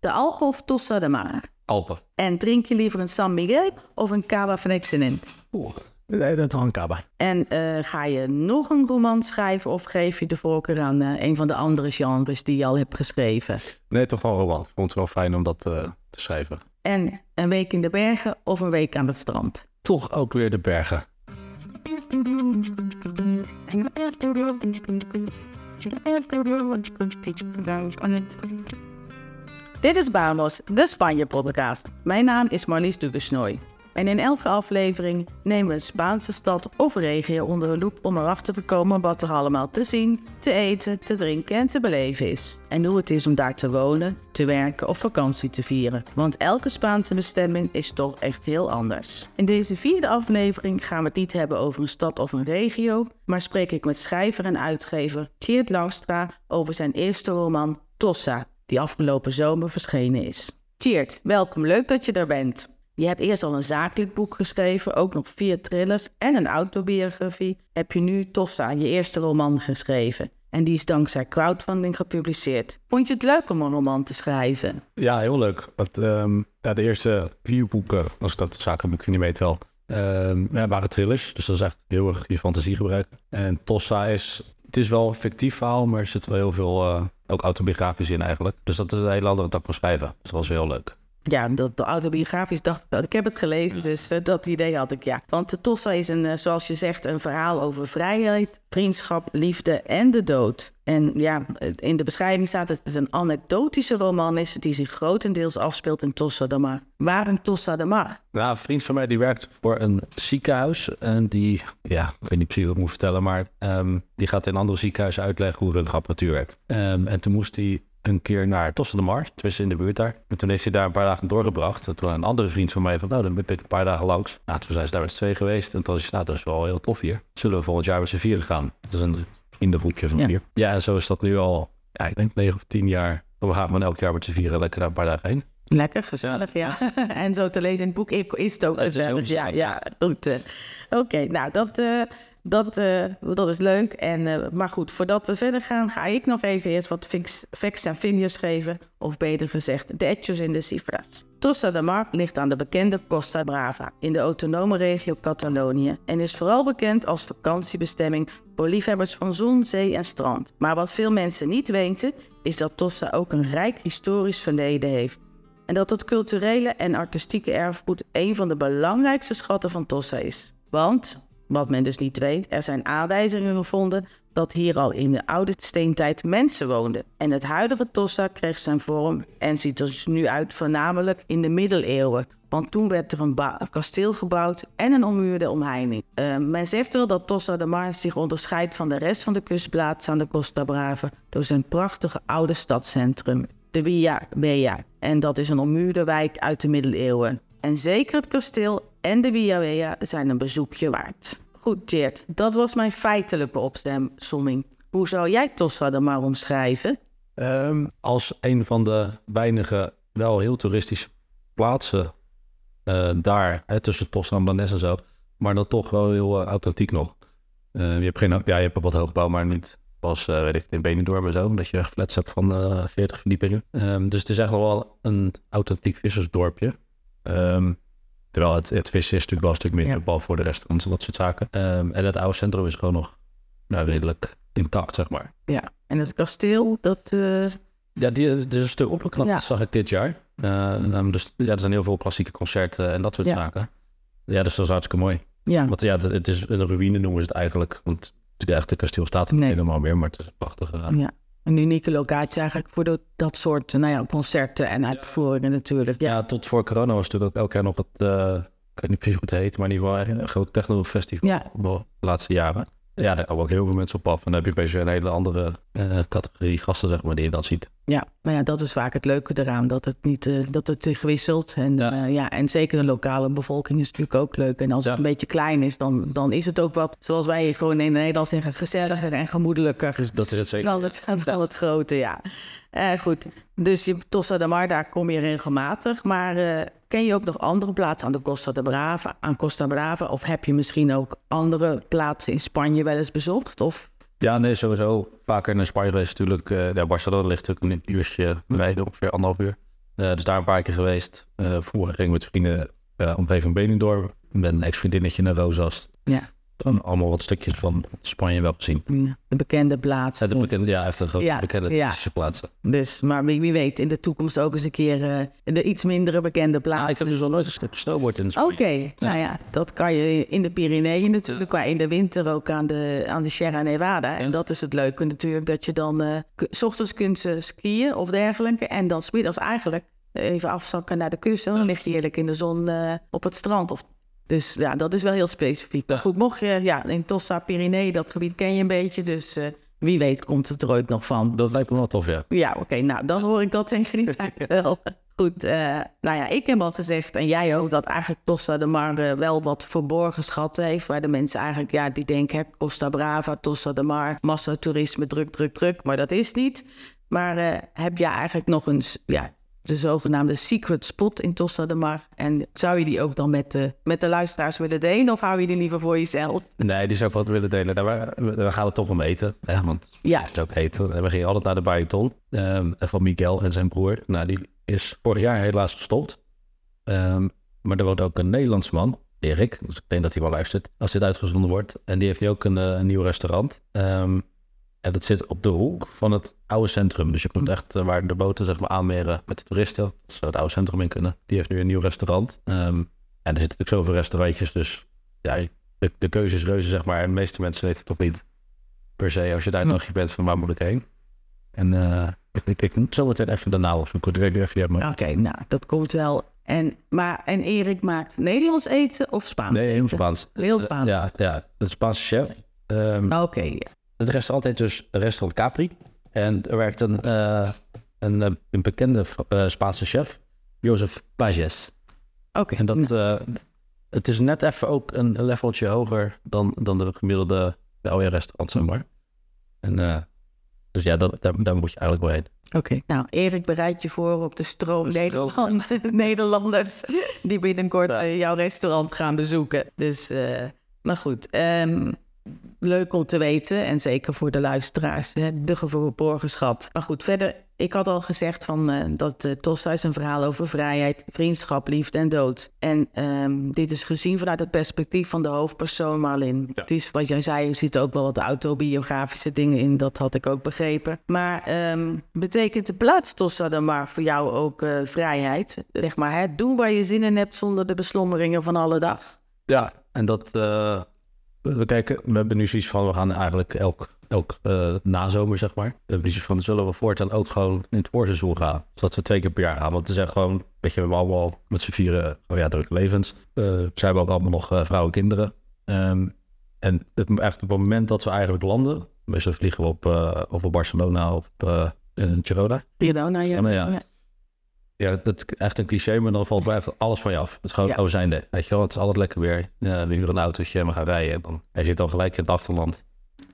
De Alpen of Tossa de Mar? Alpen. En drink je liever een San Miguel of een Cava van Excellent? Oeh, nee, dat is een kaba. En eh, ga je nog een roman schrijven of geef je de voorkeur aan eh, een van de andere genres die je al hebt geschreven? Nee, toch wel roman. Ik vond het wel fijn om dat eh, te schrijven. En een week in de bergen of een week aan het strand? Toch ook weer de bergen. Dit is Banos, de Spanje-podcast. Mijn naam is Marlies Dugesnoy. En in elke aflevering nemen we een Spaanse stad of regio onder de loep om erachter te komen wat er allemaal te zien, te eten, te drinken en te beleven is. En hoe het is om daar te wonen, te werken of vakantie te vieren. Want elke Spaanse bestemming is toch echt heel anders. In deze vierde aflevering gaan we het niet hebben over een stad of een regio, maar spreek ik met schrijver en uitgever Geert Langstra over zijn eerste roman Tossa, die afgelopen zomer verschenen is. Tjeerd, welkom. Leuk dat je er bent. Je hebt eerst al een zakelijk boek geschreven, ook nog vier thrillers en een autobiografie. Heb je nu Tossa, je eerste roman, geschreven. En die is dankzij crowdfunding gepubliceerd. Vond je het leuk om een roman te schrijven? Ja, heel leuk. Want, ehm, ja, de eerste vier boeken, als ik dat zakenboekje niet weet wel, ehm, ja, waren thrillers. Dus dat is echt heel erg je fantasie gebruiken. En Tossa is, het is wel een fictief verhaal, maar er zit wel heel veel, eh, ook autobiografisch in eigenlijk. Dus dat is een hele andere tak van schrijven. Dat was heel leuk. Ja, dat, de autobiografisch dacht ik dat. Ik heb het gelezen, dus eh, dat idee had ik, ja. Want de Tossa is een, eh, zoals je zegt, een verhaal over vrijheid, vriendschap, liefde en de dood. En ja, in de beschrijving staat dat het een anekdotische roman is die zich grotendeels afspeelt in Tossa de Mar. Waarom Tossa de Mar? Nou, een vriend van mij die werkt voor een ziekenhuis. En die, ja, ik weet niet precies wat ik moet vertellen, maar ehm, die gaat in andere ziekenhuizen uitleggen hoe röntgenapparatuur werkt. Ehm, en toen moest hij een keer naar Tossa de Mar, tenminste in de buurt daar. En toen heeft hij daar een paar dagen doorgebracht. En toen een andere vriend van mij van, nou, dan ben ik een paar dagen langs. Nou, toen zijn ze daar met z'n twee geweest. En toen hij, nou, dat is wel heel tof hier. Zullen we volgend jaar met z'n vieren gaan? Dat is een vriendengroepje van Ja. vier. Ja, en zo is dat nu al, ja, ik denk negen of tien jaar. We gaan gewoon elk jaar met z'n vieren lekker daar een paar dagen heen. Lekker, gezellig, ja. en zo te lezen in het boek is het ook is gezellig. Ja, ja, goed. eh. Oké, nou, dat, eh, dat, eh, dat is leuk. En, eh, maar goed, voordat we verder gaan, ga ik nog even eerst wat facts en figures geven. Of beter gezegd, de hechos in de cifras. Tossa de Mar ligt aan de bekende Costa Brava in de autonome regio Catalonië en is vooral bekend als vakantiebestemming voor liefhebbers van zon, zee en strand. Maar wat veel mensen niet weten, is dat Tossa ook een rijk historisch verleden heeft. En dat het culturele en artistieke erfgoed een van de belangrijkste schatten van Tossa is. Want, wat men dus niet weet, er zijn aanwijzingen gevonden dat hier al in de oude steentijd mensen woonden. En het huidige Tossa kreeg zijn vorm en ziet er dus nu uit voornamelijk in de middeleeuwen. Want toen werd er een kasteel gebouwd en een ommuurde omheining. Eh, men zegt wel dat Tossa de Mar zich onderscheidt van de rest van de kustplaats aan de Costa Brava door zijn prachtige oude stadscentrum, de Via Bea. En dat is een ommuurde wijk uit de middeleeuwen. En zeker het kasteel en de Via Bea zijn een bezoekje waard. Goed, Geert, dat was mijn feitelijke opsomming. Hoe zou jij Tossa de Mar omschrijven? Ehm, als een van de weinige wel heel toeristische plaatsen eh, daar, hè, tussen Tossa en Blanes en zo, maar dan toch wel heel eh, authentiek nog. Eh, je hebt geen, ja, je hebt wat hoogbouw, maar niet pas, eh, weet ik, in Benidorm en zo, dat je flats hebt van eh 40 verdiepingen. Ehm, dus het is echt wel een authentiek vissersdorpje. Ehm, terwijl het, het vissen is natuurlijk wel een stuk minder, Ja. behalve voor de restaurants en dat soort zaken. Ehm, en het oude centrum is gewoon nog nou, redelijk intact, zeg maar. Ja, en het kasteel, dat... eh, Ja, die, het is een stuk opgeknapt, Ja. zag ik dit jaar. Eh, dus ja, er zijn heel veel klassieke concerten en dat soort Ja. zaken. Ja, dus dat is hartstikke mooi. ja, Want ja, het, het is een ruïne noemen ze het eigenlijk. Want het echte kasteel staat er niet Nee. helemaal meer, maar het is een prachtige... eh, ja, een unieke locatie eigenlijk voor dat, dat soort nou ja, concerten en uitvoeringen natuurlijk. ja. Ja, tot voor corona was natuurlijk ook elk jaar nog het... eh, ik weet niet precies hoe het heet, maar in ieder geval een groot technofestival Ja. de laatste jaren. Ja, daar komen ook heel veel mensen op af. En dan heb je opeens een hele andere eh, categorie gasten, zeg maar, die je dan ziet. ja, nou ja, dat is vaak het leuke eraan, dat het niet eh, dat het zich wisselt. En, Ja. ja. ja, en zeker de lokale bevolking is natuurlijk ook leuk. En als Ja. het een beetje klein is, dan, dan is het ook wat, zoals wij gewoon in Nederland zeggen, gezelliger en gemoedelijker. Dus dat is het zeker. Dan het, dan het grote, ja. Eh, goed, dus je, Tossa de Mar, daar kom je regelmatig. Maar eh, ken je ook nog andere plaatsen aan de Costa de Brava, aan Costa Brava? Of heb je misschien ook andere plaatsen in Spanje wel eens bezocht? Of Ja, nee, sowieso. Vaker naar Spanje geweest natuurlijk. Uh, ja, Barcelona ligt natuurlijk een uurtje rijden, ongeveer anderhalf uur. Uh, dus daar een paar keer geweest. Uh, vroeger ging ik met vrienden uh, omgeving Benidorm. Met een ex-vriendinnetje naar Rosas. Ja. Dan allemaal wat stukjes van Spanje wel gezien. De bekende plaatsen. Ja, de bekende, ja echt een grote Ja, bekende ja. plaatsen. Dus, maar wie, wie weet, in de toekomst ook eens een keer eh, de iets mindere bekende Ah, ik plaatsen. heb dus nog nooit gesnowboard in Spanje. Oké, nou ja, dat kan je in de Pyreneeën natuurlijk, maar in de winter ook aan de, aan de Sierra Nevada. En dat is het leuke natuurlijk, dat je dan k- s ochtends kunt skiën of dergelijke. En dan 's middags eigenlijk even afzakken naar de kust. En dan lig je heerlijk in de zon eh, op het strand. Of, dus ja, dat is wel heel specifiek. Maar goed, mocht je, ja, in Tossa Pyrenee, dat gebied ken je een beetje. Dus eh, wie weet komt het er ooit nog van. Dat lijkt me wel tof, ja. Ja, oké. nou, dan hoor ik dat tegen die tijd wel. Goed, eh, nou ja, ik heb al gezegd, en jij ook, dat eigenlijk Costa de Mar eh, wel wat verborgen schatten heeft. Waar de mensen eigenlijk, ja, die denken, hè, Costa Brava, Costa de Mar, massatoerisme, druk, druk, druk. Maar dat is niet. Maar heb je eigenlijk nog eens, ja, de zogenaamde secret spot in Costa de Mar? En zou je die ook dan met de, met de luisteraars willen delen? Of hou je die liever voor jezelf? Nee, die zou ik wel willen delen. We, we gaan het toch om eten. Hè, want Ja, het is ook eten. En we gingen altijd naar de Bariton. ehm, van Miguel en zijn broer. Nou, die is vorig jaar helaas gestopt. Ehm, maar er woont ook een Nederlands man, Erik. Dus ik denk dat hij wel luistert als dit uitgezonden wordt. En die heeft nu ook een, eh, een nieuw restaurant. Ehm, en dat zit op de hoek van het oude centrum. Dus je komt echt eh, waar de boten zeg maar aanmeren met de toeristen. Dat ze het oude centrum in kunnen. Die heeft nu een nieuw restaurant. Ehm, en er zitten natuurlijk zoveel restaurantjes. Dus ja, de, de keuze is reuze zeg maar. En de meeste mensen weten het toch niet per se. Als je daar nog je bent van waar moet ik heen. En eh, ik, ik, ik moet zo meteen even opzoeken. Ik weet niet of je die hebt, maar... oké, nou, dat komt wel. En, maar, en Erik maakt Nederlands eten of Spaans Nee, heel? Spaans. Heel Spaans. Ja, ja, de Spaanse chef. Oké, ja. Het restaurant heet dus Restaurant Capri. En er werkt een, eh, een, eh, een bekende eh, Spaanse chef, Joseph Pages. oké. En dat, eh, het is net even ook een, een leveltje hoger dan, dan de gemiddelde restaurant, zeg maar. En, eh, dus ja, dat, daar, daar moet je eigenlijk wel heen. Oké. Nou, Erik, bereid je voor op de stroom, De stroom. Nederland- Nederlanders die binnenkort jouw restaurant gaan bezoeken. Dus, eh maar goed. ehm, leuk om te weten en zeker voor de luisteraars, hè, de verborgen schat. Maar goed, verder, ik had al gezegd van, eh, dat uh, Tossa is een verhaal over vrijheid, vriendschap, liefde en dood. En ehm, dit is gezien vanuit het perspectief van de hoofdpersoon Marlin. Ja. Het is wat jij zei, er zitten ook wel wat autobiografische dingen in, dat had ik ook begrepen. Maar ehm, betekent de plaats Tossa dan maar voor jou ook eh, vrijheid? Zeg maar, hè? doen waar je zin in hebt zonder de beslommeringen van alle dag. Ja, en dat... we kijken, we hebben nu zoiets van, we gaan eigenlijk elk, elk eh, nazomer, zeg maar. We hebben zoiets van, zullen we voortaan ook gewoon in het voorseizoen gaan? Zodat we twee keer per jaar gaan. Want het is echt gewoon, weet je, we hebben allemaal met z'n vieren, oh ja, drukke levens. Eh ze hebben ook allemaal nog eh, vrouwen en kinderen. Ehm, en het, echt op het moment dat we eigenlijk landen, meestal vliegen we op, of op Barcelona of in Girona. Girona, ja. Maar ja. Ja, dat is echt een cliché, maar dan valt bij alles van je af. Het is gewoon, Ja. oh, we zijn er. Weet je wel, het is altijd lekker weer. Ja, we huren een autootje en we gaan rijden. En dan, hij zit dan gelijk in het achterland.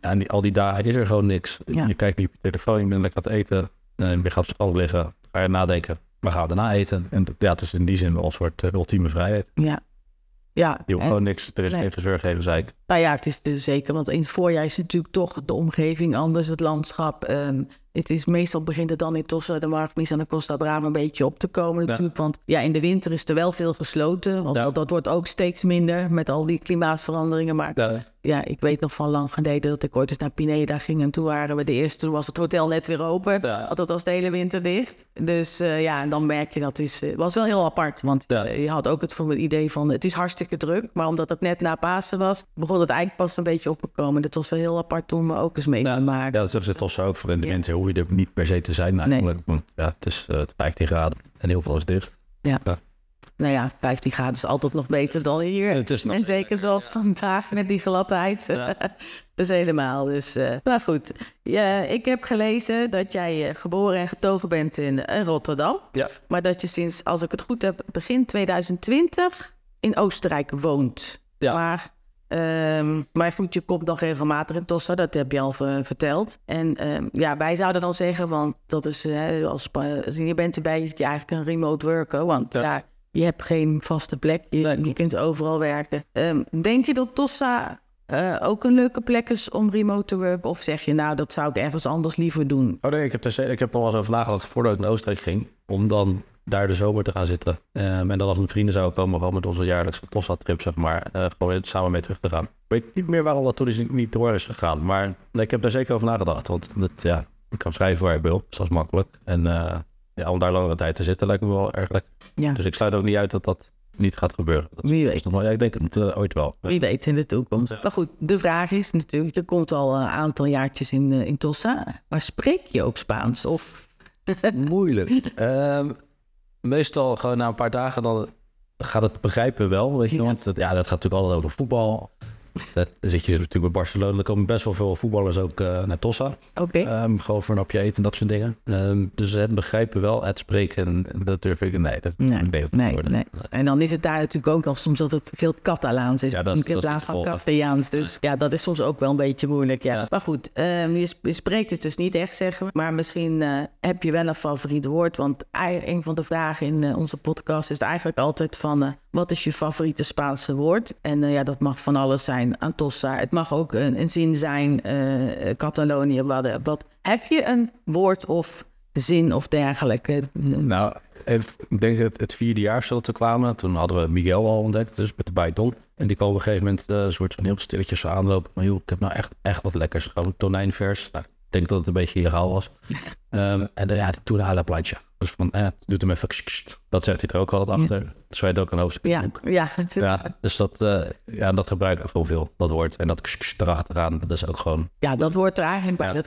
Ja, en die, al die dagen is er gewoon niks. Ja. Je kijkt niet op je telefoon, je bent lekker aan het eten. En je gaat op strand liggen, ga je nadenken. We gaan daarna eten. En ja, het is in die zin wel een soort eh, ultieme vrijheid. Ja. Ja, Je hoeft gewoon niks, er is nee. geen gezeur, geen gezeik. Nou ja, het is dus zeker, want in het voorjaar is natuurlijk toch de omgeving anders, het landschap. ehm, het is meestal begint het dan in Tossa de Margmis en de Costa Brava een beetje op te komen natuurlijk. Want ja, in de winter is er wel veel gesloten, want Ja. dat, wordt ook steeds minder met al die klimaatveranderingen. Maar Ja, ja, ik weet nog van lang geleden dat ik ooit eens naar Pineda ging en toen waren we de eerste, toen was het hotel net weer open. Dat was de hele winter dicht. Dus eh, ja, en dan merk je dat is, eh, was wel heel apart. Want eh, je had ook het voor het idee van het is hartstikke druk. Maar omdat het net na Pasen was, begon het eigenlijk pas een beetje op te komen. Dat was wel heel apart om ook eens mee te maken. ja dat zeggen ze toch zo ook. In de hoef je er niet per se te zijn eigenlijk. Want ja, het is eh, 15 graden en heel veel is dicht. Nou ja, 15 graden is altijd nog beter dan hier. Het is nog en zeker zoals vandaag met die gladheid. Ja. dus helemaal. Dus, eh nou goed, ja, ik heb gelezen dat jij eh, geboren en getogen bent in, eh, Rotterdam. Ja. Maar dat je sinds, als ik het goed heb, begin 2020 in Oostenrijk woont. Ja. Maar, ehm, maar goed, je komt nog regelmatig in Tossa, dat heb je al ver- verteld. En ehm, ja, wij zouden dan zeggen, want dat is, als, je bent erbij, je eigenlijk een remote worker. Want Ja. ja, je hebt geen vaste plek, je, Nee, je klopt. kunt overal werken. Ehm, denk je dat Tossa eh, ook een leuke plek is om remote te werken? Of zeg je, nou, dat zou ik ergens anders liever doen? Oh nee, ik heb, er, ik heb nog wel eens over nagedacht voordat ik naar Oostenrijk ging, om dan daar de zomer te gaan zitten. Ehm, en dan als mijn vrienden zouden komen, gewoon met onze jaarlijkse Tossa-trip, zeg maar, uh, gewoon samen mee terug te gaan. Ik weet niet meer waarom dat toen is niet door is gegaan, maar nee, ik heb daar zeker over nagedacht. Want dat, ja, ik kan schrijven waar ik wil, dus dat is makkelijk. En uh, ja, om daar langere tijd te zitten lijkt me wel erg lekker. Ja. Dus ik sluit ook niet uit dat dat niet gaat gebeuren. Dat Wie weet. Nog ja, ik denk het uh, ooit wel. Wie weet in de toekomst. Maar goed, de vraag is natuurlijk, je komt al een aantal jaartjes in, in Tossa, maar spreek je ook Spaans? Of... Moeilijk. um, meestal gewoon na een paar dagen dan gaat het begrijpen wel, weet je. Want het, ja, dat gaat natuurlijk altijd over voetbal. Dat zit je natuurlijk bij Barcelona. Er komen best wel veel voetballers ook uh, naar Tossa. Oké. Okay. Um, gewoon voor een hapje eten en dat soort dingen. Um, dus het begrijpen wel, het spreken, dat durf ik... Nee, dat nee, nee, nee, nee, En dan is het daar natuurlijk ook nog soms dat het veel Catalaans is. Ja, dat, in plaats van Castellaans. Dus ja, dat is soms ook wel een beetje moeilijk. Ja. ja. Maar goed, um, je, spreekt het dus niet echt, zeggen we. Maar misschien uh, heb je wel een favoriet woord. Want een van de vragen in uh, onze podcast is eigenlijk altijd van... Wat is je favoriete Spaanse woord? En ja, dat mag van alles zijn. Antossa. Het mag ook een, zin zijn, uh, Catalonië. Wat, wat, heb je een woord of zin of dergelijke? Nou, ik denk dat het vierde jaar dat we kwamen. Toen hadden we Miguel al ontdekt, dus met de Baiton. En die komen op een gegeven moment uh, een soort van heel stilletjes aanlopen. Maar joh, ik heb nou echt, echt wat lekkers. Gewoon tonijnvers. Nou, denk dat het een beetje illegaal was. um, en ja, toen à la plancha. Dus van, eh, doet hem even... Dat zegt hij er ook altijd achter. Ja. Zo heet ook een hoofdstuk. Ja, ja. ja dus dat, uh, ja, dat gebruiken we gewoon veel, dat woord. En dat erachteraan, dat is ook gewoon... Ja, dat hoort er eigenlijk bij.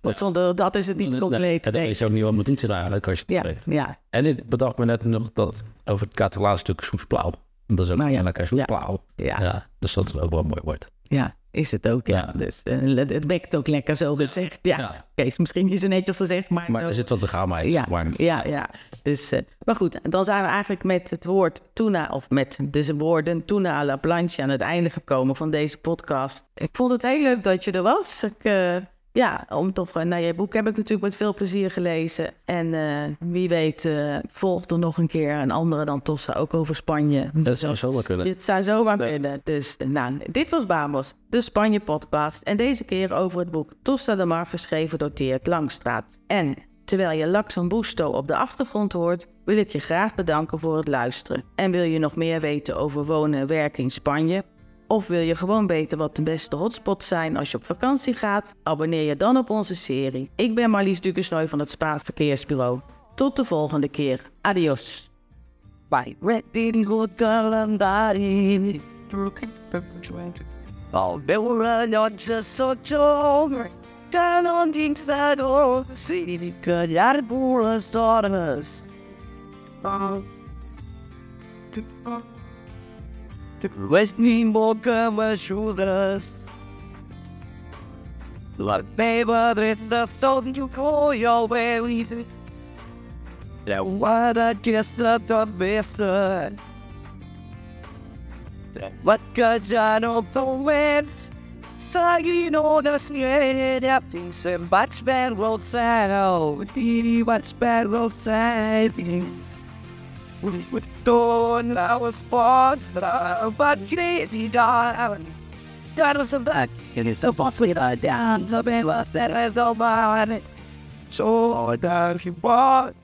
Dat, zonder, dat is het niet compleet. En dan weet je ook niet wat moet doen eigenlijk als je het ja, spreekt. Ja. En ik bedacht me net nog dat over het Catalaans stuk soesplauw. Dat is ook nou, ja. lekker soesplauw. Ja. ja. Dus dat is ook wel een mooi woord. Ja, is het ook, ja. ja. Dus uh, het wekt ook lekker zo gezegd. Ja, ja. oké, is misschien niet zo netjes gezegd, maar... Maar er zit wat te gaan, maar... Ja, maar... ja, ja. Dus, uh, maar goed, dan zijn we eigenlijk met het woord tuna... of met deze woorden tuna à la planche aan het einde gekomen van deze podcast. Ik vond het heel leuk dat je er was. Ik... Uh, ja, om toch, nou, je boek heb ik natuurlijk met veel plezier gelezen. En uh, wie weet uh, volgt er nog een keer een andere dan Tossa, ook over Spanje. Dat zou zomaar kunnen. Dit zou zomaar nee. kunnen. Dus nou, dit was Bamos, de Spanje-podcast. En deze keer over het boek Tossa de Mar, geschreven door Teert Langstraat. En terwijl je Laxan Busto op de achtergrond hoort, wil ik je graag bedanken voor het luisteren. En wil je nog meer weten over wonen en werken in Spanje? Of wil je gewoon weten wat de beste hotspots zijn als je op vakantie gaat? Abonneer je dan op onze serie. Ik ben Marlies Dukesnoy van het Spaans Verkeersbureau. Tot de volgende keer. Adios. Bye. Pues mi boca me ayudas. La beba de esa son yo voy a ver. The guarda que The la cabeza. La ya the tomes. Sagging on a snare, up in some much bad will sound. He much bad will sound. Dawn, I was forced, but crazy down. That was a bug, it is so falsely the down, the baby was that is all my So, down she was,